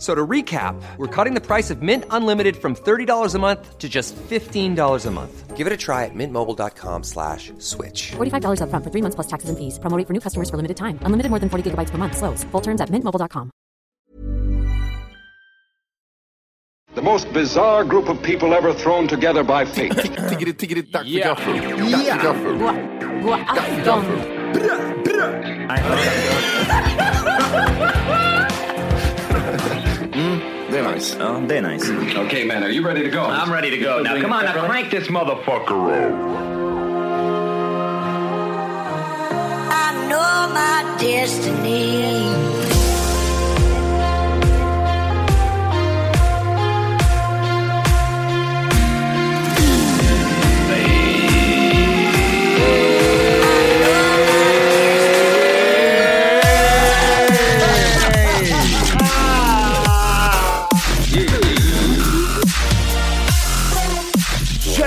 F- So to recap, we're cutting the price of Mint Unlimited from $30 a month to just $15 a month. Give it a try at mintmobile.com slash switch. $45 upfront for three months plus taxes and fees. Promo rate for new customers for limited time. Unlimited more than 40 gigabytes per month. Slows. Full terms at mintmobile.com. The most bizarre group of people ever thrown together by fate. Tiggeri, tiggeri, dack för gaffel. Dack för gaffel. God, god afton! Det är nice. Ja, det är nice. okay, man, are you ready to go? I'm ready to go. Now, come on, now crank this motherfucker up. I know my destiny.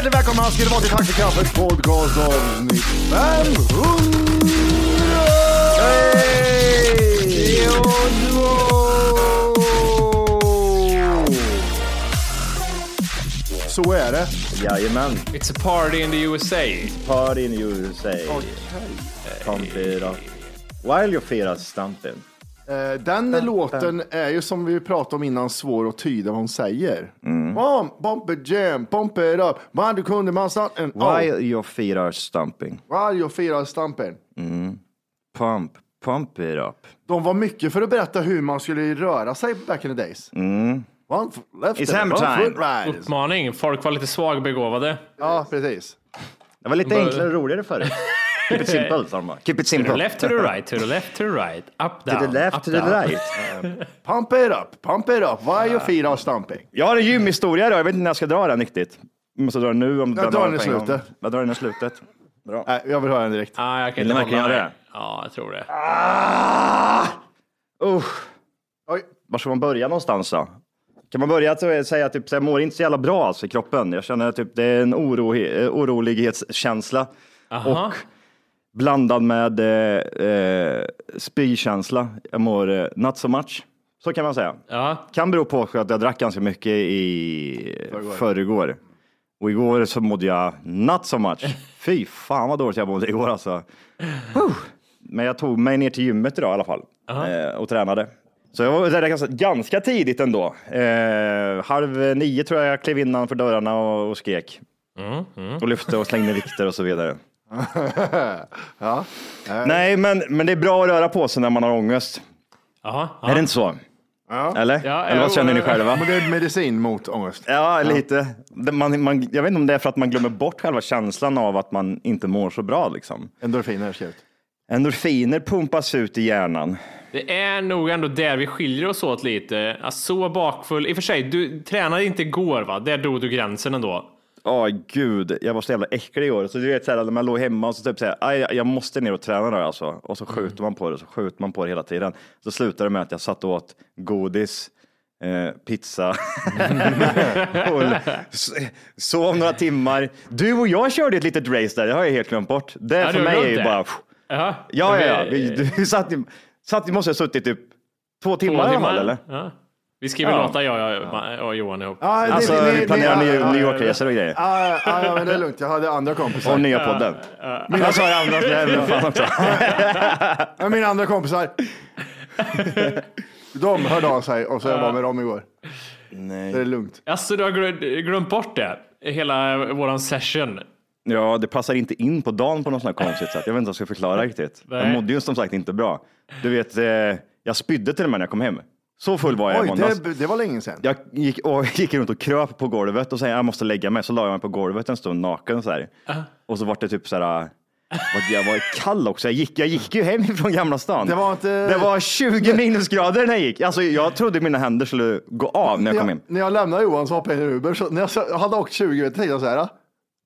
Hjärtligt välkomna ska det vara till kaffet podcast avsnitt 500! Hej! Så är det. Jajamän. It's a party in the USA. Party in USA. Pump it up. While you feel stamping. Eh, Den låten är ju som vi pratade om innan svår att tyda vad hon säger. Mm. Bump, bump it jam, pump it up. Man, du kunde man start en... While your feet are stamping. While your feet are stamping. Pump, pump it up. De var mycket för att berätta hur man skulle röra sig back in the days. One foot left It's hammer one time. foot right. Uppmaning. Folk var lite svagbegåvade. Ja, precis. Det var lite enklare och roligare förr. Keep it simple, sa de bara. Keep it To the simple. left, to the right, to the left, to the right. Up, down. To the left, up, to the down. right. Pump it up, pump it up. While your feet are stamping. Jag har en gymhistoria då. Jag vet inte när jag ska dra den riktigt. Jag måste dra den nu. Om Jag drar den i slutet. Jag drar den i slutet. Bra. Nej, jag vill höra den direkt. Ah, jag kan Vill inte ni verkligen hålla göra mig. det? Ja, jag tror det. Ah! Usch. Oj. Var ska man börja någonstans då? Kan man börja att säga typ, så jag mår inte så jävla bra alltså, i kroppen. Jag känner typ det är en oro, eh, orolighetskänsla. Aha. Och blandad med eh, eh, spykänsla. Jag mår eh, not so much. Så kan man säga. Ja. Kan bero på att jag drack ganska mycket i förrgår. Och igår så mådde jag not so much. Fy fan vad dåligt jag mådde igår alltså. Huh. Men jag tog mig ner till gymmet idag i alla fall eh, och tränade. Så jag var där ganska, ganska tidigt ändå. Eh, halv nio tror jag jag klev innanför dörrarna och, och skrek. Och lyfte och slängde vikter och så vidare. Ja. Nej, men, men det är bra att röra på sig när man har ångest. Aha, Är det inte så? Ja. Eller? Ja, Eller vad jo, känner ni själva? Men det är medicin mot ångest. Ja, lite. Man, man, jag vet inte om det är för att man glömmer bort själva känslan av att man inte mår så bra. Liksom. Endorfiner ska ut. Endorfiner pumpas ut i hjärnan. Det är nog ändå där vi skiljer oss åt lite. Alltså, så bakfull. I och för sig, du tränade inte igår va? Där drog du gränsen ändå. Åh gud, jag var så jävla äcklig i år. Så du vet, så här, när man låg hemma och så typ säga, "Aj, jag måste ner och träna då alltså. Och så skjuter man på det, så skjuter man på det hela tiden. Så slutade det med att jag satt och åt godis, eh, pizza, och sov några timmar. Du och jag körde ett litet race där, det har jag helt glömt bort. Det Ja, för mig är ju det? bara, Jaha. ja, ja, ja. Vi- du satt, satt, vi måste ha suttit typ två timmar, i alla fall, eller? Ja. Vi skriver Ja. låtar jag och, och Johan ihop. Ja, det- Alltså, ni- vi planerar ni- New, New York-resor och grejer. Ja, ja, ja, men det är lugnt. Jag hade andra kompisar. Och nya podden. Jag sa det andra, det är fan också. Ja, mina andra kompisar. De hörde av sig och så jag var med dem igår. Nej. Det är lugnt. Alltså du har glö- glömt bort det? Hela våran session. Ja, det passar inte in på dagen på något sånt här konstigt sätt. Jag vet inte vad jag ska förklara riktigt. Jag Nej. mådde ju som sagt inte bra. Du vet, eh, jag spydde till och med när jag kom hem. Så full var jag i Oj, måndags. det, det var länge sedan. Jag gick, och gick runt och kröp på golvet och sa jag måste lägga mig. Så la jag mig på golvet en stund naken så här. Och så var det typ så här. vad- Jag var kall också. Jag gick, jag gick ju hem från Gamla stan. Det var inte- Det var 20 minusgrader när jag gick. Alltså, jag trodde mina händer skulle gå av när jag kom hem. När jag lämnade Johan så hoppade jag in i Uber. Så när jag hade åkt 20 tänkte jag så här.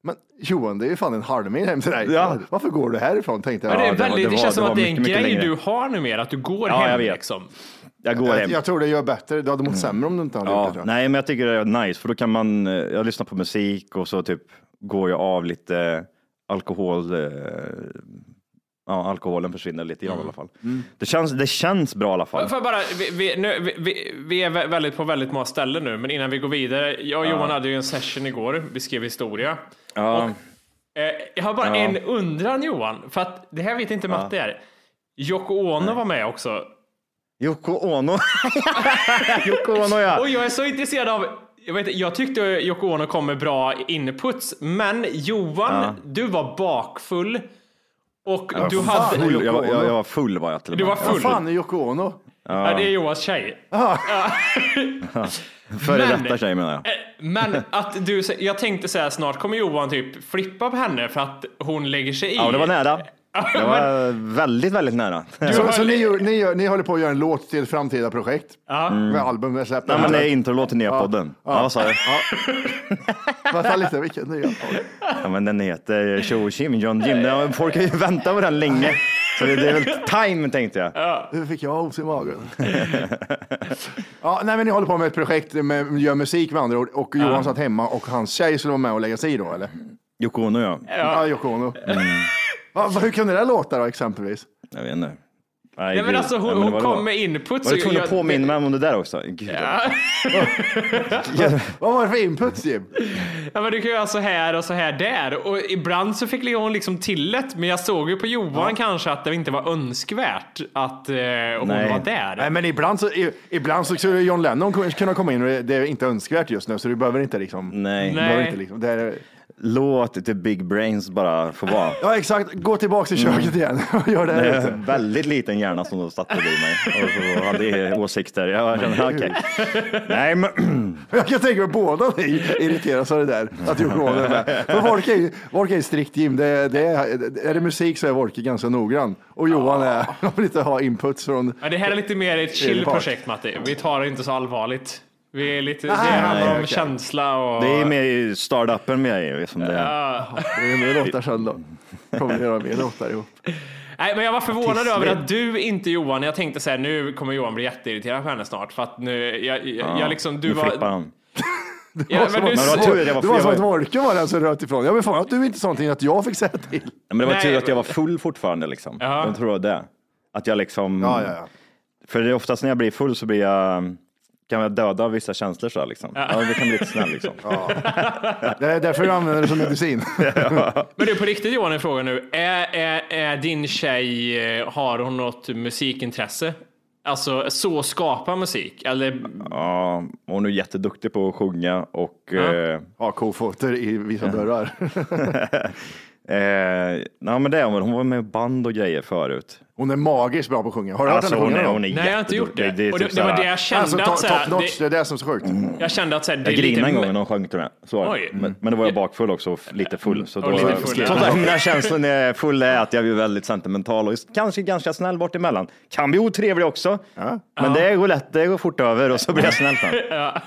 Men Johan, det är ju fan en halvmil hem till dig. Ja. Varför går du härifrån? Tänkte jag. Ja, det, är det var- väldigt, det, det var- känns som det att var det är en grej längre. du har numera, att du går Ja, hem. jag vet. Liksom. Jag går jag, hem. jag tror det gör bättre. Du hade mått sämre om du inte hade gjort det. Ja, Tror jag. nej, men jag tycker det är nice för då kan man, eh, jag lyssnar på musik och så typ går jag av lite alkohol. eh, Ja, alkoholen försvinner lite grann i alla fall. Det, känns, det känns bra i alla fall. Jag bara, vi, vi, nu, vi- vi, är vä- väldigt på väldigt många ställen nu, men innan vi går vidare. Jag och Johan hade ju en session igår, vi skrev historia. Ja, Eh, jag har bara Ja. en undran Johan, för att det här vet inte Matte är. Yoko Ono var med också. Yoko Ono. Yoko Ono ja. Och jag är så intresserad av jag, vet, inte, jag tyckte Yoko Ono kom med bra inputs, men Johan, Ja. du var bakfull och Ja, du fan, hade... Yoko Jag, var- jag, jag var full var jag till och Du med. var Vad full. fan är Yoko Ono? Ja, det är Johans tjej. Före Men- detta tjej menar jag. Eh, Men att du, jag tänkte säga snart kommer Johan typ flippa på henne för att hon lägger sig i. Ja, det var nära. Ja, Det var väldigt, väldigt nära. Så, så ni, gör- ni, gör- ni håller på att göra en låt till ett framtida projekt? Ja. Med album med släppt? Nej, men det är introlåt till nya podden. Ja, vad sa du? Vänta lite, vilken nya podd? Ja, men den heter Show Jim, John Jim. Ja, Folk har ju väntat på den länge. Så det det är väl time tänkte jag. Nu fick jag os i magen. ja, nej, men ni håller på med ett projekt med gör musik med andra ord och Johan satt hemma och hans tjej skulle vara med och lägga sig i då eller? Yoko Ono ja. Ja, Yoko Ono. Va, va, hur kunde det låta då exempelvis? Jag vet inte. Nej, Nej, men gud. alltså hon, Nej, men hon kom med inputs. Var du tvungen att jag- påminna mig om det där också? Gud, Ja. Vad var det för inputs Jim? Ja, men du kan göra så här och så här där. Och ibland så fick hon liksom till det, men jag såg ju på Johan kanske att det inte var önskvärt att eh, hon Nej. var där. Nej, men ibland så, i- ibland så skulle John Lennon kunna komma in och det- är inte önskvärt just nu så du behöver inte liksom. Nej. Du behöver inte liksom det är, Låt the big brains bara få vara. ja, exakt. Gå tillbaka till köket igen och gör det Det är en väldigt liten hjärna som då satte i mig och hade åsikter. Jag kände, okej. Nej, men Jag kan tänka mig båda ni irriteras av det där. Att Ono är med. För Volke är, Volke är strikt Jim. Det, det är, är det musik så är Volke ganska noggrann. Och Johan är, han vill inte ha inputs från... Ja, det här är lite mer ett chill projekt Matti. Vi tar det inte så allvarligt. Vi är lite, det Nej, handlar om känsla och... det är mer i startupen med er som det är. Ja. Det är mer låtar sen då. Kommer göra mer låtar ihop. Nej, men jag var förvånad Artistliv. över att du inte Johan, jag tänkte så här, nu kommer Johan bli jätteirriterad på henne snart för att nu, jag, jag, jag liksom, du nu var... flippar han. Ja, men du, Men det var tur, det var Det var jag som att var- Volke var den som röt ifrån. Jag vill fan att du inte sa någonting att jag fick säga till. Ja, Men det var Nej, tur att jag var full fortfarande liksom. Ja. Jag tror det. Att jag liksom. Ja, ja, ja. För det är oftast när jag blir full så blir jag kan jag döda vissa känslor så här, liksom. Ja. det kan bli lite snäll liksom. Det är därför jag använder det som medicin. Men du, på riktigt Johan, en fråga nu. Är, är, är din tjej, eh, har hon något musikintresse? Alltså så skapa musik? Eller? Ja, hon är jätteduktig på att sjunga och Ja. eh, Ha kofoter i vissa dörrar. eh, nej, men det är hon. Hon var med i band och grejer förut. Hon är magiskt bra på att sjunga. Har du Alltså, hört hon henne sjunga? hon då? är Nej, jag har inte gjort det. jätteduktig. är och det, typ det var det jag kände Alltså, att top, här, top notch, det, det är det som är så sjukt. jag kände att så här, det Jag är lite... grinade en gång när hon sjöng det. Oj. men, men då var jag bakfull också lite full. Så då, lite full, så ja. där, mina känslor när jag är full är att jag blir väldigt sentimental och kanske ganska snäll bort emellan. Kan bli otrevlig också. Men det går lätt, det går fort över och så blir jag snäll. Ja.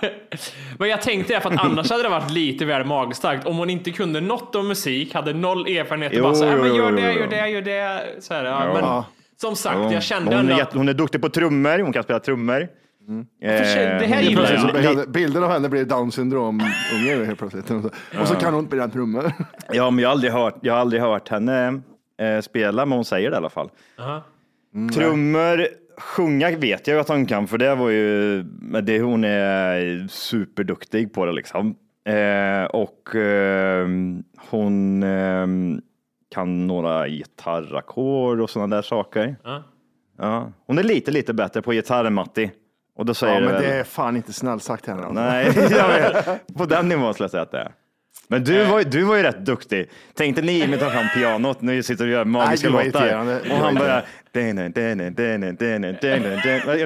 Men jag tänkte det, för att annars hade det varit lite väl magstarkt. Om hon inte kunde något om musik, hade noll erfarenhet och bara så här, jo, men gör jo, det, gör det, gör det. Så här, ja. Ja. Men som sagt, Ja. jag kände hon, är att hon är duktig på trummor, hon kan spela trummor. Eh, sig- det här är gillar jag. Bilden av henne blir down syndrom unge helt plötsligt. Och så kan hon spela trummor. Ja, men jag har aldrig hört, jag har aldrig hört henne eh, spela, men hon säger det i alla fall. Aha. Trummor Sjunga vet jag att hon kan, för det var ju, det, hon är superduktig på det liksom. Eh, och eh, hon eh, kan några gitarrackord och sådana där saker. Ja. ja. Hon är lite, lite bättre på gitarr än Matti. Och då säger ja, men väl... det är fan inte snällt sagt henne. Alltså. Nej, jag vet. på den nivån skulle jag säga att det är. Men du var, du var ju rätt duktig. Tänkte ni med att ta fram pianot, när ni sitter och gör magiska låtar. Och han börjar.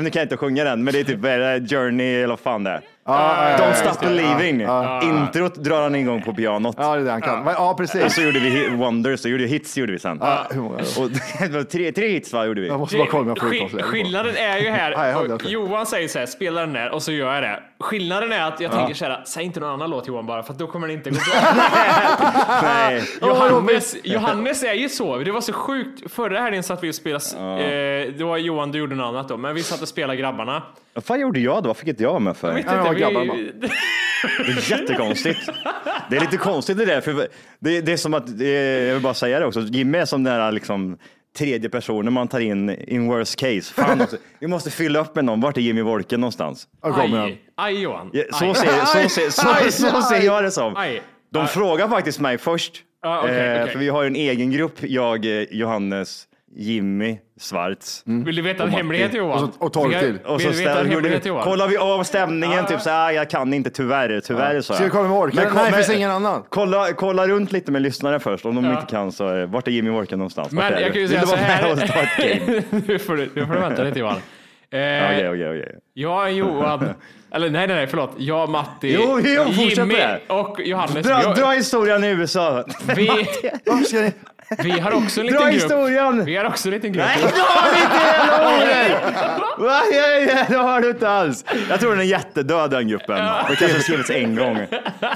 Nu kan jag inte sjunga den, men det är typ Journey eller vad fan det är. Ja, ja, Don't ja, stop believing. Ja, Introt drar han igång på pianot. Ja, det är det han kan. Ja, Och precis. så gjorde vi Wonders, så gjorde vi hits gjorde vi sen. Och tre, tre hits va, gjorde vi. Jag måste bara kolla om jag får. Skillnaden är ju här, och. Johan säger så här, spela den där och så gör jag det. Skillnaden är att jag tänker så här, säg inte någon annan låt Johan bara, för att då kommer det inte gå bra. Johannes, Johannes är ju så, det var så sjukt. Förra helgen satt vi och spelade, eh, det var Johan, du gjorde något annat då, men vi satt och spelade grabbarna. Vad fan gjorde jag då? Vad fick inte jag vara med för? Vet Ja, inte, grabbarna vi, Det är jättekonstigt. Det är lite konstigt det där, för det, det är som att, eh, jag vill bara säga det också, Jimmy är som den där liksom tredje personen man tar in in worst case. Fan också, vi måste fylla upp med någon. Vart är Jimmy Wolken någonstans? Ja, kommer han. aj, aj Johan. Ja, Så aj. ser, så, ser, så, så ser jag det som. Aj. De frågar faktiskt mig först. Okej, Eh, okej. För vi har ju en egen grupp, jag, eh, Johannes, Jimmy, Svarts. Vill du veta en hemlighet Johan? Och så- och Vill- till. Och så Vill du veta en ställ, gjorde, hemlighet Johan? kollar vi av stämningen, typ så här, jag kan inte tyvärr, tyvärr sa jag. Ska vi kolla med Orken? Men Nej, det finns ingen annan. Kolla, kolla runt lite med lyssnare först, om de Ja. inte kan så, vart är Jimmy Worken någonstans? Men jag du? kan ju Vill säga du så vara med här. och ta ett game? nu, får du, nu får du vänta lite Johan. Eh, Okej, okej, okej. Jag, Johan, eller nej, nej, nej, förlåt. Jag, Matti, Jo, jo, Jimmy och Johannes. Dra, dra historien i USA. vi? vi har också en Dra liten grupp. historien! Vi har också en liten grupp. Nej, du har inte hela! Va? Ja, Det har du inte alls. Jag tror den är jättedöd den gruppen. Det kanske har skrivits en gång.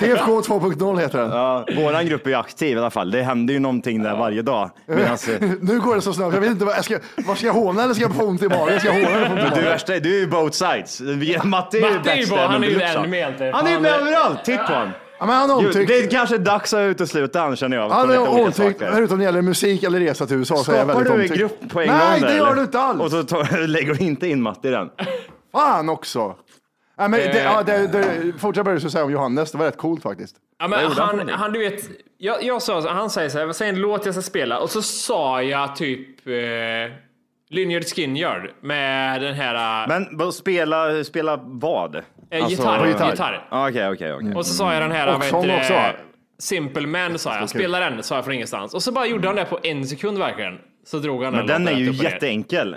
TFK 2.0 heter den. Ja, våran grupp är ju aktiv i alla fall. Det händer ju någonting där varje dag. Medans, eh, Nu går det så snabbt. Jag vet inte vad jag ska, vad ska jag håna eller ska jag få ont i magen? Ska jag håna eller få ont i du magen? värsta är, du är ju both sides. Vi- Matte är ju Matti är ju bäst bara, där, han är ju meter. Han är ju med överallt. Titta på honom. Ja, men han är omtyckt. Det är kanske dags att utesluta han känner jag. Han är omtyckt, förutom när det gäller musik eller resa till USA så är jag Skapar väldigt du en omtyckt. grupp på en Nej, gång? det där, gör eller? du inte alls. Och så tar, lägger du inte in Matte i den. Fan också. Ja, men det, ja, det, det, fortsätt vad du skulle säga om Johannes, det var rätt coolt faktiskt. Ja, men han, han, du vet, jag, jag sa, han säger så här, säg en låt jag ska spela och så sa jag typ eh, Lynyrd Skynyrd med den här eh, Men spela, spela vad? Eh, Alltså- gitarr. gitarr. gitarr. Ah, Okej, okej, okej. Och så sa jag den här, Och vad heter det? Simple Man sa jag, spela den sa jag från ingenstans. Och så bara gjorde han det på en sekund verkligen. Så drog han Men den är ju jätteenkel.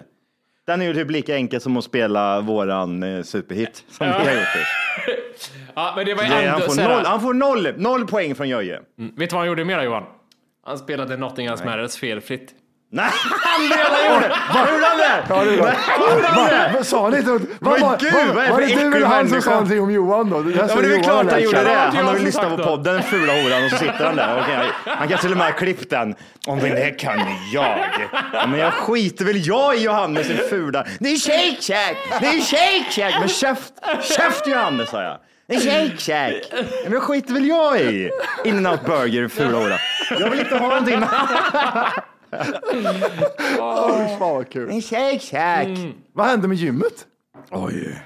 Den är ju typ lika enkel som att spela våran eh, superhit som vi har gjort. Det. Ja, men det var Det, ändå han, får noll, han får noll, noll poäng från Jöje. Mm. Vet du vad han gjorde mer Johan? Han spelade Nothing Else Matters felfritt. Nej, han redan gjorde det! Gjorde han det? Ja, det är bra. Va? Men sa han inte? Vad Men var, vad, vad det var för det du eller han som sa någonting om Johan då? Ja, men det är väl klart han gjorde det. det var Han har som lyssnat på podden, den fula horan, och så sitter han där. Han kanske till och med har klippt den. Om det här kan jag. Ja, men jag skiter väl jag i Johannes, den fula. Det är Shake Shack! Det är Shake Shack! Men käft, käft Johannes, sa jag. Det är Shake Shack! Men jag skiter väl jag i. In and out burger, fula hora. Jag vill inte ha någonting Åh, fan vad kul. Är Shake Shack! Vad hände med gymmet? Oj.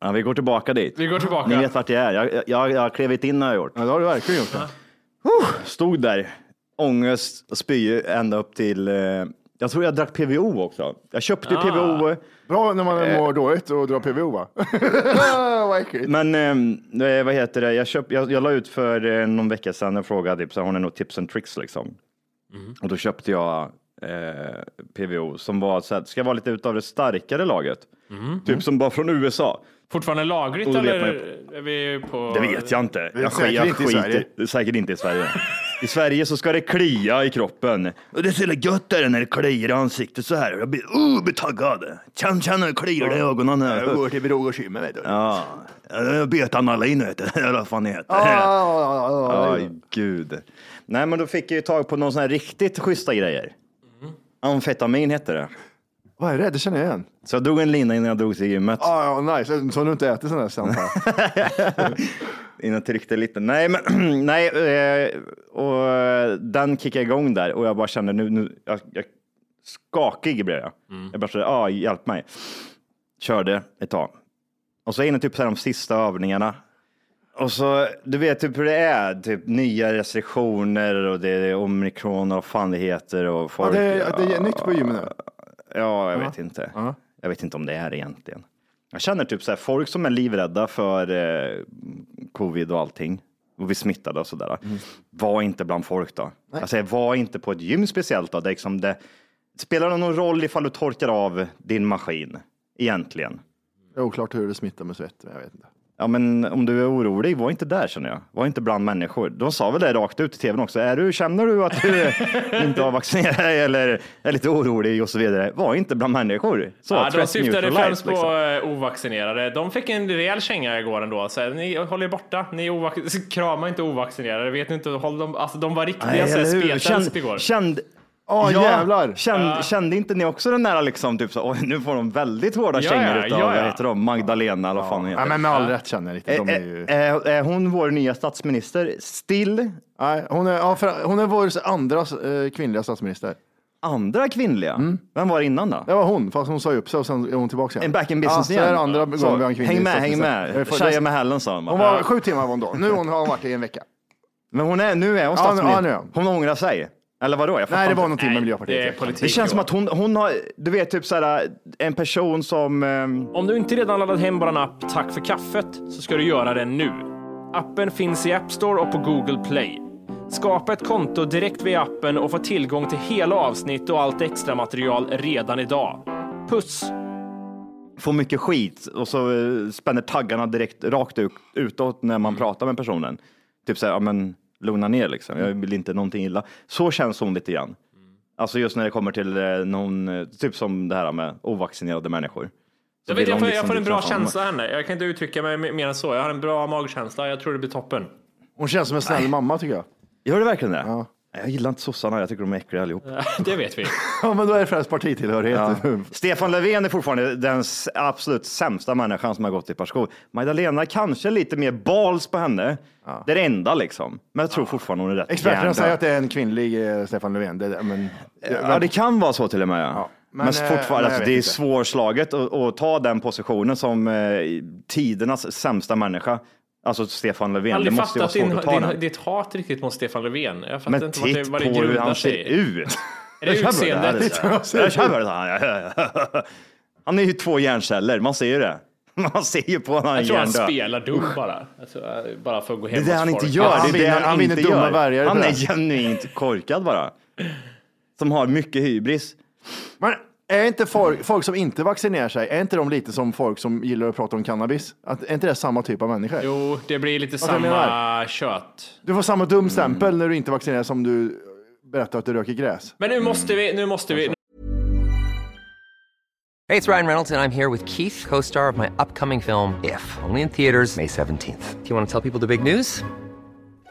Ja, vi går tillbaka dit. Vi går tillbaka. Ni vet vart jag är. Jag, jag, jag har klivit in har jag gjort. Ja, det har du verkligen gjort. Ja. Stod där, ångest och spy ända upp till, eh, jag tror jag drack PVO också. Jag köpte Ah. PVO, Bra när man mår dåligt och drar PVO va? men eh, vad heter det, jag, köp, jag, jag la ut för eh, någon vecka sedan och frågade, typ, så har ni något tips and tricks liksom? Och då köpte jag eh, PVO som var så här, ska vara lite utav det starkare laget. Typ som bara från USA. Fortfarande lagligt Och det vet eller man är vi på... Det vet jag inte. Jag, säkert jag inte i skiter- Säkert inte i Sverige. I Sverige så ska det klia i kroppen. Och det är så jävla gött är det när det kliar i ansiktet så här. Jag blir, uh, blir taggad. Känn, känn när det kliar i ögonen. här. Jag går till Brog och Kymmen vet du. Ja, betanalin vet du. Eller vad fan det heter. Ja, gud. Nej, men då fick jag ju tag på någon sån här riktigt schyssta grejer. Amfetamin hette det. Vad är det? Det känner jag igen. Så jag drog en lina innan jag drog till gymmet. Ja, ja, nice. Så du inte äter sån där stamp Innan jag tryckte lite. Nej, men nej, eh, och eh, den kickade igång där och jag bara kände nu, nu jag, jag, skakig blev jag. Jag bara så, ja, hjälp mig. Körde ett tag. Och så är det typ så här de sista övningarna. Och så, du vet typ hur det är, typ nya restriktioner och det är omikron och fan det heter och Ja, folk. det, är, det är nytt på gymmet nu. Ja, jag vet inte. Ja. Jag vet inte om det är egentligen. Jag känner typ så här, folk som är livrädda för eh, covid och allting och blir smittade och sådär. Mm. Var inte bland folk då. Alltså, var inte på ett gym speciellt då. Det, liksom det, spelar det någon roll ifall du torkar av din maskin egentligen? Det är oklart hur det smittar med svett. men Jag vet inte. Ja, men om du är orolig, var inte där känner jag. Var inte bland människor. De sa väl det rakt ut i tvn också. Är du, känner du att du inte har vaccinerat dig eller är lite orolig och så vidare? Var inte bland människor. Så, Ja, de syftade främst på liksom. eh, ovaccinerade. De fick en rejäl känga igår ändå. Så här, ni håller er borta. Ni ovac- krama inte ovaccinerade. Vet ni inte, håll dem, alltså, de var riktiga Nej, spetälsk igår. känd, Åh, jävlar. Känd, Kände inte ni också den där liksom, typ så, nu får de väldigt hårda Ja, kängor ja, utav, ja, vad ja. heter de, Magdalena eller vad fan hon heter. Ja, men med all rätt känner jag lite. De är ju... är, är, är hon vår nya statsminister? Still? Nej, hon, är, ja, för, hon är vår andra eh, kvinnliga statsminister. Andra kvinnliga? Mm. Vem var det innan då? Det var hon, fast hon sa upp sig och sen är hon tillbaka igen. En back in business ja, igen? Så är det andra gången Så, vi har en kvinnlig häng med, häng med. Tjeja med hällen sa hon. Hon va? var sju timmar var hon då. Nu hon har hon varit i en vecka. Men hon är, nu är hon Ja, nu- statsminister. ja, nu är hon. hon ångrar sig. Eller vadå? Jag Nej, det var någonting med Det är Miljöpartiet. politik. Det känns som att hon, hon har, du vet, typ såhär, en person som... ehm, Om du inte redan laddat hem vår app Tack för kaffet så ska du göra det nu. Appen finns i App Store och på Google Play. Skapa ett konto direkt via appen och få tillgång till hela avsnitt och allt extra material redan idag. Puss! får mycket skit och så eh, spänner taggarna direkt rakt ut, utåt när man pratar med personen. Typ så här, ja men lugna ner liksom, jag vill inte någonting illa. Så känns hon lite grann. Alltså just när det kommer till eh, någon, eh, typ som det här med ovaccinerade människor. Jag, vet, jag, får, liksom jag får en bra känsla henne. Jag kan inte uttrycka mig mer än så. Jag har en bra magkänsla. Jag tror det blir toppen. Hon känns som en snäll mamma tycker jag. Gör det verkligen det? Jag gillar inte sossarna, jag tycker de är äckliga allihop. Det vet vi. Ja, men då är det främst partitillhörighet. Ja. Stefan Löfven är fortfarande den absolut sämsta människan som har gått i ett par skor. Magdalena kanske lite mer bals på henne. Det är det enda liksom. Men jag tror fortfarande hon är rätt Experterna säger att det är en kvinnlig eh, Stefan Löfven. Det, men, Ja, det kan vara så till och med. Ja. men, men, eh, fortfarande, jag alltså, det är inte. svårslaget att, att ta den positionen som eh, tidernas sämsta människa. Alltså Stefan Jag har Löfven. Det aldrig måste ju vara fattat svårt din, att ta din, den. ditt hat riktigt mot Stefan Löfven. Jag fattar Men inte vad det, titt vad på det hur grundar han ser sig. ut. Är det utseendet? Han är ju två hjärnceller, man ser ju det. Man ser ju på honom. Jag tror han hjärndöd. spelar dum bara. Alltså, bara för att gå hem Det är det han inte gör. Han det är det han, han vinner inte dumma gör. väljare Han på är det. genuint korkad bara. Som har mycket hybris. Men är inte folk, folk som inte vaccinerar sig, är inte de lite som folk som gillar att prata om cannabis? Att, är inte det samma typ av människor? Jo, det blir lite Vad jag samma kött. Du får samma dum stämpel när du inte vaccinerar som du berättar att du röker gräs. Men nu måste vi, nu måste vi, Hey, it's Ryan Reynolds, and I'm here with Keith, co star of my upcoming film, If, only in theaters, May 17th. Do you want to tell people the big news?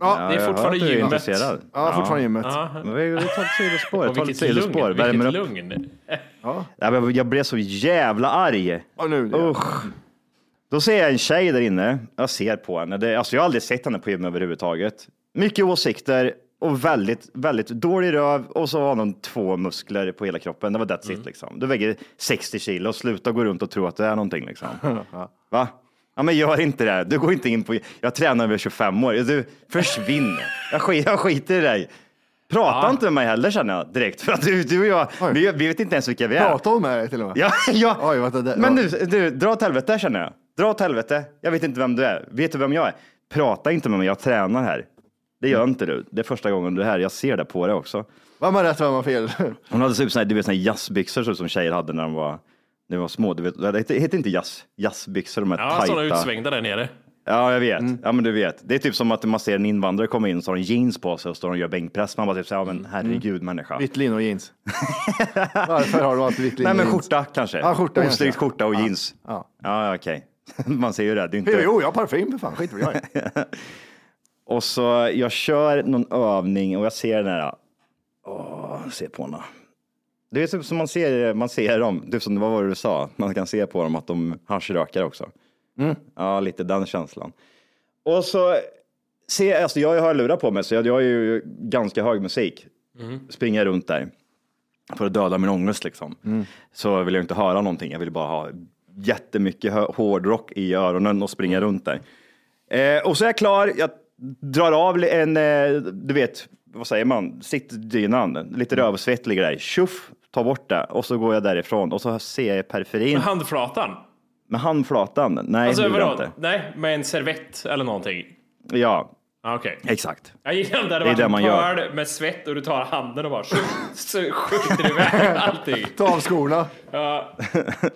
Ja, det är jag fortfarande gymmet. intresserad. Ja, fortfarande gymmet. Ja. Men vi, vi tar ett sidospår. Och vilket lugn. sidospår. Värmer Vilket upp. lugn. Ja, men Jag blev så jävla arg. Ja, nu, Usch. Då ser jag en tjej där inne. Jag ser på henne. Det, alltså jag har aldrig sett henne på gym överhuvudtaget. Mycket åsikter och väldigt, väldigt dålig röv och så har hon två muskler på hela kroppen. Det var that's Mm. it liksom. Du väger 60 kilo. Sluta gå runt och tro att det är någonting liksom. Va? Ja, men gör inte det. Du går inte in på... Jag tränar över 25 år. Du, försvinn. Jag, skit, jag skiter i dig. Prata Ja. inte med mig heller känner jag direkt. För att du, du och jag, vi, vi vet inte ens vilka vi är. Prata med dig till och med? Ja, ja. Oj, vänta, det, Men du, du, dra åt helvete känner jag. Dra åt helvete. Jag vet inte vem du är. Vet du vem jag är? Prata inte med mig, jag tränar här. Det gör inte du. Det är första gången du är här. Jag ser det på dig också. Vem har rätt, vem har fel? Hon hade typ såna du vet, såna jazzbyxor så som tjejer hade när de var, när de var små. Du vet, det heter inte jazz, jazzbyxor, de här Ja, sådana tajta. utsvängda där nere. Ja, jag vet. Ja, men du vet. Det är typ som att man ser en invandrare komma in så har de jeans på sig och står och gör bänkpress. Man bara typ säger, ja men herregud människa. Vitt linne och jeans. Varför har du alltid vitt linne Nej, men och jeans? skjorta kanske. Ja, skjorta Ostrykt kanske. skjorta och Ja. jeans. Ja. Ja, okej. Man ser ju det. det är inte... Jo, jo, jag har parfym för fan. Skit vad jag är. Och så jag kör någon övning och jag ser den här. Åh, se på henne. Det är typ som man ser, man ser dem, typ som vad var det du sa, man kan se på dem att de haschrökar också. Ja, lite den känslan. Och så ser alltså jag har ju hörlurar på mig så jag, jag har ju ganska hög musik. Springer runt där för att döda min ångest liksom. Så vill jag inte höra någonting, jag vill bara ha jättemycket hårdrock i öronen och springa runt där. Eh, och så är jag klar, jag drar av en, eh, du vet, vad säger man, sittdynan, lite rövsvett ligger där, tjoff, tar bort det och så går jag därifrån och så ser jag periferin Med handflatan? med handflatan. Nej, Alltså det vadå? inte. Nej, med en servett eller någonting. Ja, Ah, Okej. exakt. Jag gillar det hade Det är det man gör. med svett och du tar handen och bara skjuter iväg allting. Ta av skorna. Ja,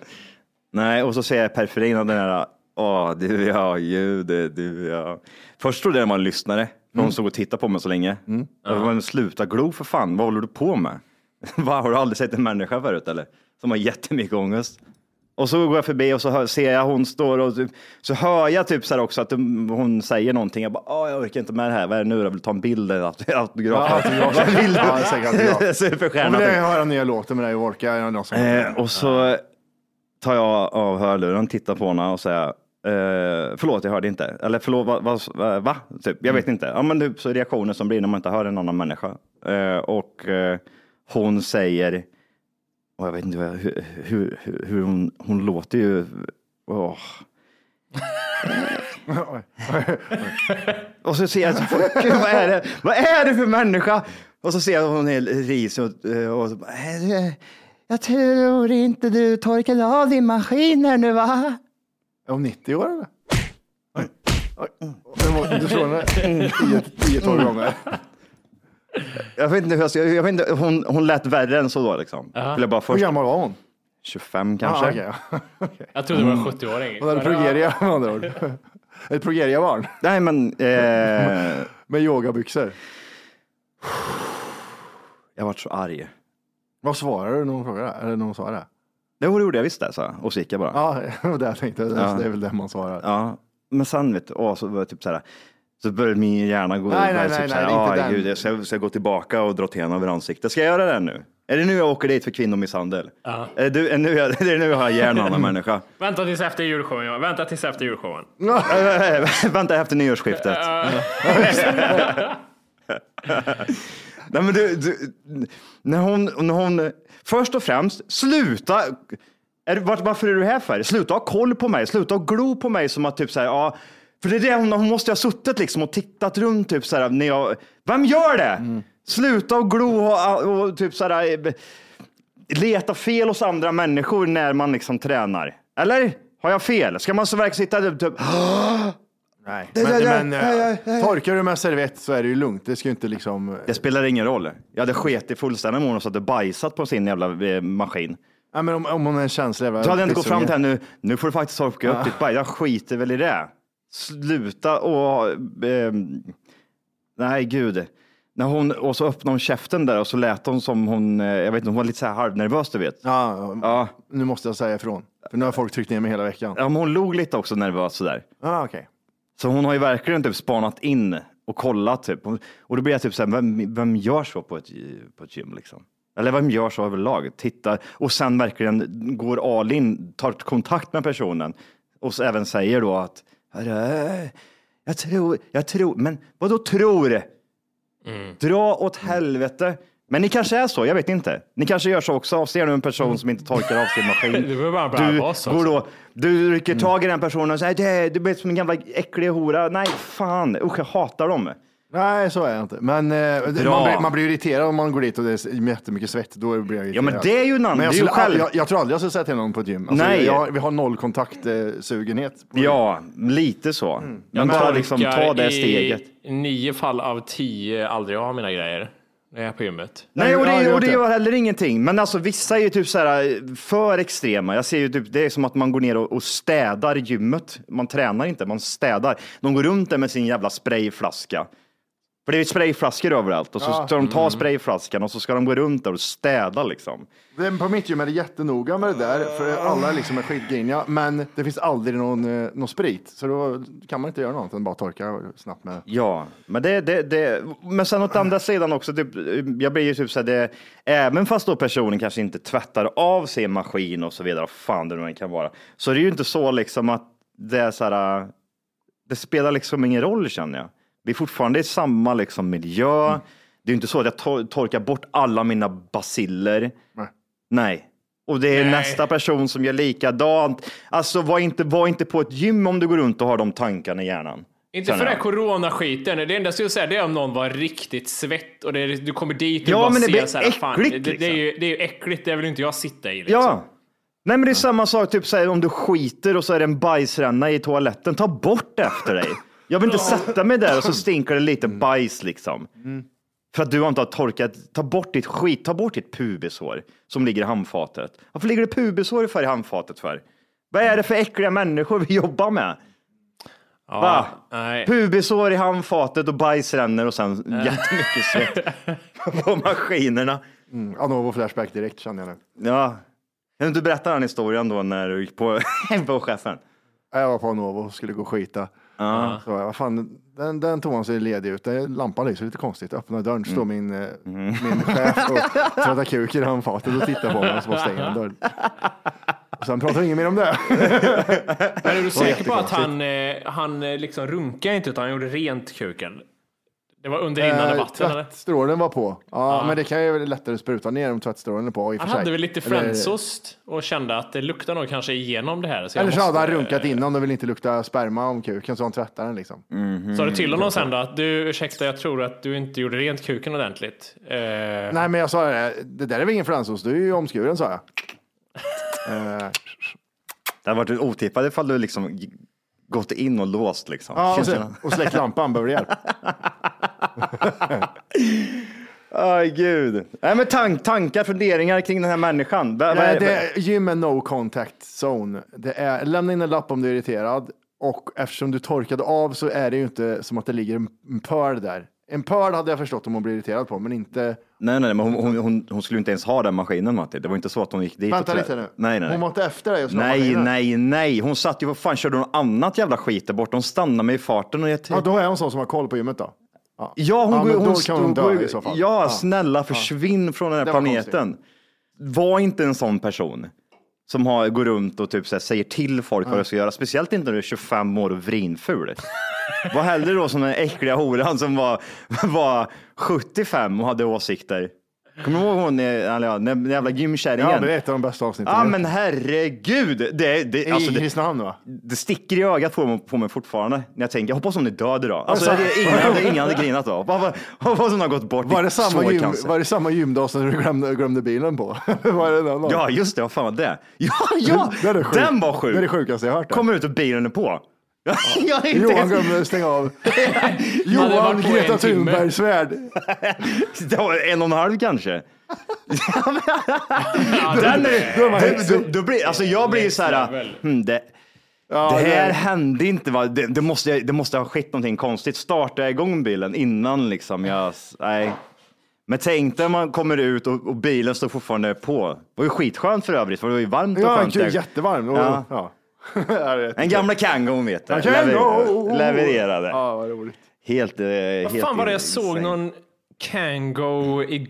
Nej, och så ser jag periferin av den här, åh du ja, ljudet, du ja. Först trodde jag det var en lyssnare, för hon stod och tittade på mig så länge. Jag bara, Men sluta glo för fan, vad håller du på med? Va, har du aldrig sett en människa förut eller? Som har jättemycket ångest. Och så går jag förbi och så hör, ser jag hon står och typ, så hör jag typ så här också att hon säger någonting. Jag bara, Åh, jag orkar inte med det här. Vad är det nu? Jag vill ta en bild eller aut- autograf. Ja, autograf. Vad vill du? Ja, autograf. Superstjärna. vill typ. jag höra nya låten med dig och orka. Är det någon som... Eh, och så tar jag av hörluren, tittar på henne och säger eh, förlåt, jag hörde inte. Eller förlåt, va? va, va, va? Typ, jag vet inte. Ja, men typ så reaktioner som blir när man inte hör en annan människa. Eh, och eh, hon säger, och jag vet inte hur, hur, hur, hur hon, hon låter ju. åh. och så ser jag, Gud, vad är det? Vad är det för människa? Och så ser jag hon är risig och, och så bara, jag tror inte du torkade av din maskin här nu va? Är hon 90 år eller? Oj. Oj. Det Du slår henne 10-12 gånger. Jag vet inte hur jag jag vet inte, hon, hon lät värre än så då liksom. Vill jag bara Hur först, gammal var hon? 25 kanske. Ah, okej. jag trodde det var en 70-åring. Hon hade progeria med andra ord. Ett progeria-barn Nej men, eh, med yogabyxor. jag vart så arg. Vad svarade du när hon frågade? Eller när hon sa det? Jo, det gjorde jag visst det, så. jag. Och så gick jag bara. Ja, det var det jag tänkte. Det Ja. är väl det man svarar. Ja, men sen vet du, åh, så var jag typ så här, så började min hjärna gå, Nej, nej, nej, typ nej, det är inte "Aj, den." gud, jag ska, ska gå tillbaka och dra tenen över ansiktet. Ska jag göra det nu? Är det nu jag åker dit för kvinnomisshandel? Ja. Är det, är, det nu jag, är det nu jag har ihjäl en annan människa? Vänta tills efter julshowen. Johan. Vänta tills efter julshowen. Vänta efter nyårsskiftet. Nej, men du, du, när hon, när hon, först och främst, sluta. Är, var, varför är du här för? Sluta ha koll på mig, sluta ha glo på mig som att typ så här, ja, för det är det hon, hon måste ha suttit liksom och tittat runt typ så här, när jag, vem gör det? Sluta och glo och, och typ så här, eh, leta fel hos andra människor när man liksom tränar. Eller? Har jag fel? Ska man så verkligen sitta där typ, Nej. Men, men eh, det- det- torkar du med servett så är det ju lugnt. Det ska ju inte liksom... Det spelar ingen roll. Jag hade sket fullständigt om hon hade bajsat på sin jävla eh, maskin. Ja, men om, om hon är en känslig jävla Du hade inte gått fram till henne nu, nu får du faktiskt torka upp Ja. ditt bajs. Jag skiter väl i det. Sluta och... Eh, nej, gud. När hon, och så öppnade hon käften där och så lät hon som hon, eh, jag vet inte, hon var lite så här halvnervös du vet. Ja, Ja. nu måste jag säga ifrån. För nu har folk tryckt ner mig hela veckan. Ja, men hon log lite också nervös sådär. Ah, okej. Så hon har ju verkligen typ spanat in och kollat typ. Och då blir jag typ så här, vem, vem gör så på ett, på ett gym liksom? Eller vem gör så överlag? Tittar och sen verkligen går all in, tar kontakt med personen och så även säger då att "Hörru, jag tror, jag tror, men vad då tror? Dra åt helvete. Men ni kanske är så, jag vet inte. Ni kanske gör så också. Ser du en person som inte torkar av sin maskin. Du behöver bara börja Du, vara så. går då, du rycker tag i den personen och säger det, du blir som en gamla äcklig hora. Nej, fan, usch jag hatar dem. Nej, så är jag inte. Men eh, man blir, man blir irriterad om man går dit och det är jättemycket svett. Då blir jag Ja, irriterad. men det är ju en annan- Men jag, skulle, själv- jag, jag tror aldrig jag skulle säga till någon på ett gym. Alltså, Nej. Jag, vi har noll kontaktsugenhet. Ja, lite så. Men Jag ta, liksom, ta det steget. I nio fall av tio aldrig ha mina grejer när jag är på gymmet. Nej, och ja, det, och det gör heller ingenting. Men alltså vissa är ju typ så här för extrema. Jag ser ju typ, det är som att man går ner och, och städar gymmet. Man tränar inte, man städar. De går runt där med sin jävla sprayflaska. För det är ju sprayflaskor överallt och så ska de ta Mm. sprayflaskan och så ska de gå runt där och städa liksom. Det- På mitt gym är jättenoga med det där, för alla liksom är skitgriniga. Men det finns aldrig någon, eh, någon sprit, så då kan man inte göra något än bara torka snabbt med. Ja, men det, det, det, men sen åt andra sidan också, typ, jag blir ju typ så här, det, även fast då personen kanske inte tvättar av sin maskin och så vidare, vad fan det nu än kan vara, så är det ju inte så liksom att det är så här, det spelar liksom ingen roll känner jag. Vi är fortfarande i samma liksom miljö. Mm. Det är inte så att jag tor- torkar bort alla mina basiller. Nej. Nej. Och det är Nej. nästa person som gör likadant. Alltså var inte, var inte på ett gym om du går runt och har de tankarna i hjärnan. Inte för jag. här coronaskiten. Det enda jag skulle säga det är om någon var riktigt svett och det du kommer dit och Ja, bara men det ser blir så här, fan, äckligt, det, det, är liksom. ju, det är ju äckligt, det vill inte jag sitta i. Liksom. Ja. Nej, men det är samma sak, typ så här, om du skiter och så är det en bajsränna i toaletten, ta bort det efter dig. Jag vill inte sätta mig där och så stinker det lite bajs liksom. För att du inte har torkat, ta bort ditt skit, ta bort ditt pubishår som ligger i handfatet. Varför ligger det pubishår för i handfatet för? Vad är det för äckliga människor vi jobbar med? Ja, Va? nej. Pubishår i handfatet och bajsrännor och sen jättemycket svett på maskinerna. Mm, Anovo Flashback direkt känner jag nu. Ja. Kan du inte berätta den historien då när du gick på, på chefen? Jag var på Anovo och skulle gå och skita. Ja. Så jag, vad fan, den, den toan ser ledig ut. Den lampan lyser lite konstigt. Öppnar dörren står min, eh, min chef och tvättar kuk i handfatet och tittar på mig och så bara stänger han dörren. Och sen pratar ingen mer om det. Men är du säker på att jättekonstigt. han, eh, han eh, liksom runkade inte utan han gjorde rent kuken? Det var under rinnande Eh, vatten eller? Tvättstrålen var på. Ja, Ja. men det kan ju lättare att spruta ner om tvättstrålen är på. I och Han sig. hade väl lite fransost och kände att det luktar nog kanske igenom det här. Så Eller så hade han måste- runkat innan och vill inte lukta sperma om kuken så han tvättar den liksom. Sa du till honom sen då att du, ursäkta, jag tror att du inte gjorde rent kuken ordentligt? Eh, Nej, men jag sa det, det där är väl ingen fransos, du är ju omskuren sa jag. Eh, Det hade varit otippat ifall du liksom gått in och låst liksom. ja, och, sen, och släckt lampan, behöver du hjälp? Aj gud. Nej, men tank, tankar, funderingar kring den här människan. Vad Nej, är- det är gym är no contact zone. Det är, lämna in en lapp om du är irriterad och eftersom du torkade av så är det ju inte som att det ligger en, pöl där. En pöl hade jag förstått om hon blir irriterad på, men inte... Nej, nej, men hon, hon, hon, hon skulle inte ens ha den maskinen Matti. Det var inte så att hon gick dit Vänta och lite nu. Nej, nej, nej. Hon var inte efter dig och Nej, maskinen. nej, nej. Hon satt ju, vad fan körde hon annat jävla skit där borta? Hon stannade mig i farten och jag Ja, då är hon sån som har koll på gymmet då. Ja, Ja, hon, Ja, går- hon, hon stod- dö går- i så fall. Ja, Ja. snälla försvinn från den här planeten. Var inte en sån person som har, går runt och typ så här, säger till folk vad de ska göra. Speciellt inte när du är 25 år och vrinful. Var hellre då som den äckliga horan som var, var 75 och hade åsikter. Kommer du ihåg hon, eh, eller ja, den jävla gymkärringen? Ja, det är ett av de bästa avsnitten. Ja men herregud. Det, det, I alltså, det, Kristinehamn va? det sticker i ögat på mig, på mig fortfarande när jag tänker, jag hoppas hon är död idag. Alltså, det ingen, ingen hade grinat då. Hoppas hon har gått bort Var i det samma, gym, var det samma gymdag som du glömde, glömde bilen på? var det den? Ja, just det. Vad fan var det? Ja, ja! Det är det sjuk- den var sjuk. Det är det sjukaste jag har hört. Kommer ut och bilen är på. Jag inte Johan glömde stänga av. Johan Greta en timme. Thunbergs svärd. Det var en och en halv kanske. ja, Den är, blir, alltså jag blir så här, hmm, det, Ja, det här det- hände inte. Va? Det, det, måste, det måste ha skett någonting konstigt. Startar jag igång bilen innan liksom jag, nej. Men tänk dig man kommer ut och, och bilen står fortfarande på. Det var ju skitskönt för övrigt, för det var ju varmt och Ja, skönt. kul, där. jättevarm. Och, Ja. ja. Ja, det är En gamla Kangon vet du. Kango! Levererade. Ja, vad roligt. Helt, eh, Vad helt fan var det jag såg någon Kango i,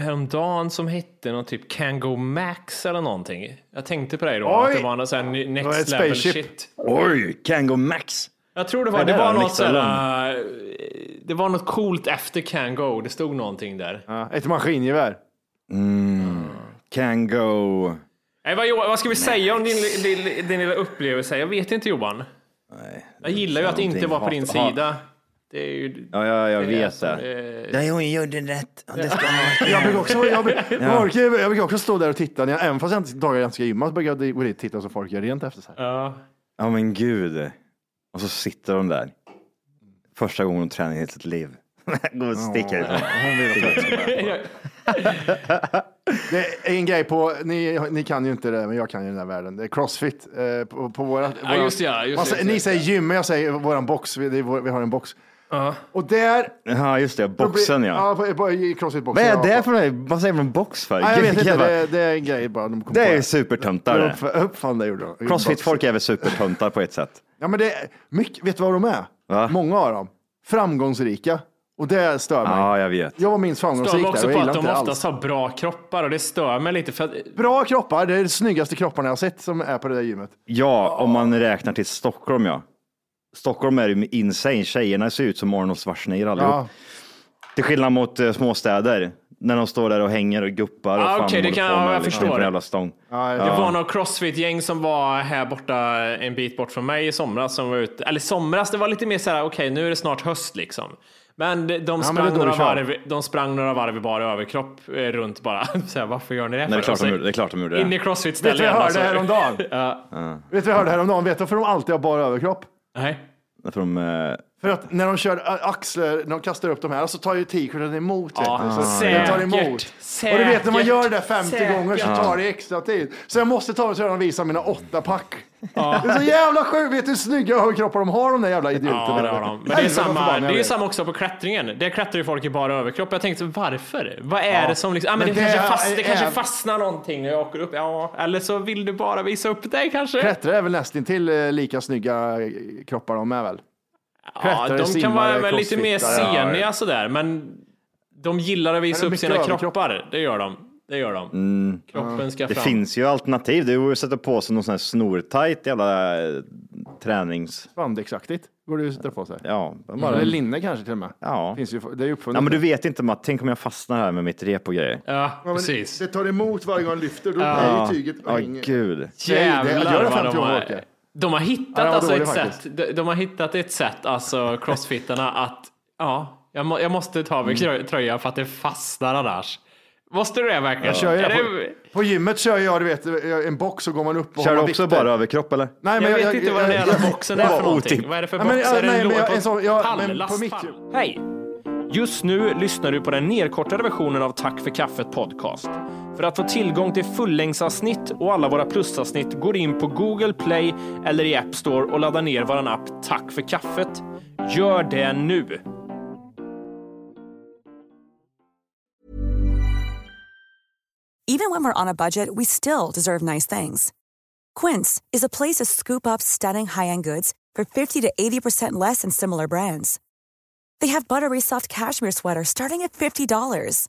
häromdagen som hette någon typ Kango Max eller någonting. Jag tänkte på det då, Oj! att det var någon sån här ny- Det var next ett level spaceship. shit. Oj, Kango Max. Jag tror det var, det det var något sådär, det var något coolt efter Kango, det stod någonting där. Ja, ett maskingevär. Kango. Nej, vad, vad ska vi säga om din, din, din lilla upplevelse? Jag vet inte Johan. Nej, Jag gillar ju att inte vara på din sida. Det är ju... Ja, ja jag det vet som det. är- Nej, hon gjorde rätt. Det ska man. Jag brukar också, jag, brukar- Ja. jag, orkar, jag brukar också stå där och titta, när jag, även fast jag inte dagar jag inte ska gymma så brukar jag gå dit och titta så folk gör rent efter sig. Ja. Ja men gud. Och så sitter de där. Första gången de tränar i hela sitt liv. Går och sticker ifrån. Hon vill att jag ska börja. Det är en grej på, ni, ni kan ju inte det, men jag kan ju den här världen. Det är crossfit. Eh, på, på våra, Ja, just ja, just man just det. Ni säger gym, men jag säger våran box. Vi, det är vår, vi har en box. Och där... Ja just det, boxen ja. I crossfit-boxen. Vad är det för något? Vad säger man box för? Nej, jag vet inte, det, det är en grej bara. De kom Det på är supertöntar uppfann det gjorde de. Crossfit-folk är väl supertöntar på ett sätt. Ja, men det är mycket, vet du vad de är? Va? Många av dem. Framgångsrika. Och det stör mig. Ja, jag vet. Jag var minst Stör framgångsrik mig där också och på jag att gillar de inte oftast har bra kroppar och det stör mig lite för att Bra kroppar, det är de snyggaste kropparna jag har sett som är på det där gymmet. Ja, om man räknar till Stockholm ja. Stockholm är ju insane. Tjejerna ser ut som Arnold Schwarzenegger allihop. Ja. Till skillnad mot eh, småstäder. När de står där och hänger och guppar och Ah, fan okej, det kan- på ja, med jag liksom förstår på en det. var något crossfit-gäng som var här borta en bit bort från mig i somras. Som var ute, eller somras, det var lite mer så här, okej nu är det snart höst liksom. Men de, de, sprang, det då några varv, de sprang några varv i bara överkropp eh, runt bara. Så här, varför gör ni det? Nej, det är klart de gjorde det. är klart de gjorde In i det. crossfit-stället. Vet du vad jag alltså. hörde häromdagen? Ja. Vet du vad jag hörde häromdagen? Vet du varför de alltid har bara överkropp? Nej. För de, eh, För att när de kör ä, axlar, när de kastar upp de här, så tar ju t-shirten emot. vet Ja, du. så säkert, den tar emot. Och du vet när man gör det där 50 säkert. gånger så tar det extra tid. Så jag måste ta mig så och visa mina åtta pack. Ja. Det är så jävla sjukt. Vet du hur snygga överkroppar de har de där jävla idioterna? Ja, det har de. Men det är, samma, det är ju samma också på klättringen. Där klättrar ju folk i bara överkropp. Jag tänkte, varför? Vad är Ja. det som liksom... Ja, men Men det, det kanske, fast, är- det kanske fastnar någonting när jag åker upp. Ja, eller så vill du bara visa upp dig kanske. Klättrare är väl nästintill eh, lika snygga eh, kroppar de är väl? Ja, de kan vara väl lite mer crossfittare. Ja, seniga sådär, men de gillar att visa det upp sina överkropp. kroppar. Det gör de. Det gör de. Kroppen ska det fram. finns ju alternativ. Det är ju att sätta på sig någon sån här snortajt jävla eh, tränings... Spandexaktigt går det ju att sätta på sig. Ja, bara... Eller linne kanske till och med. Ja. Finns ju, det är ju uppfunnet. ja, men du vet inte Matt. Tänk om jag fastnar här med mitt rep och grejer. Ja, Ja, precis. Det tar emot varje gång han lyfter. Då Ja. är ju tyget Ja, gud. Nej, det- jag Jävlar gör det vad 50 de har. De har Ja, hittat var alltså ett faktiskt. sätt, de, de har hittat ett sätt, alltså crossfittarna, att ja, jag, må, jag måste ta Mm. mig trö- tröja för att det fastnar annars. Måste du det verkligen? Jag kör ju Är det det- på, på gymmet kör jag, du vet, en box så går man upp och Kör du också vikter. bara överkropp eller? Nej, jag, vet inte vad den jävla boxen är för någonting. Vad är det för Ja, box? men, ja, är det nej, en men jag- på sån- ja, pall, men på mitt- Hej! Just nu lyssnar du på den nedkortade versionen av Tack för kaffet podcast. För att få tillgång till fullängdsavsnitt och alla våra plusavsnitt går in på Google Play eller i App Store och laddar ner vår app Tack för kaffet. Gör det nu! Even when we're on a budget, we still deserve nice things. Quince is a place to scoop up stunning high-end goods for 50 to 80% less than similar brands. They have buttery soft cashmere sweaters starting at $50,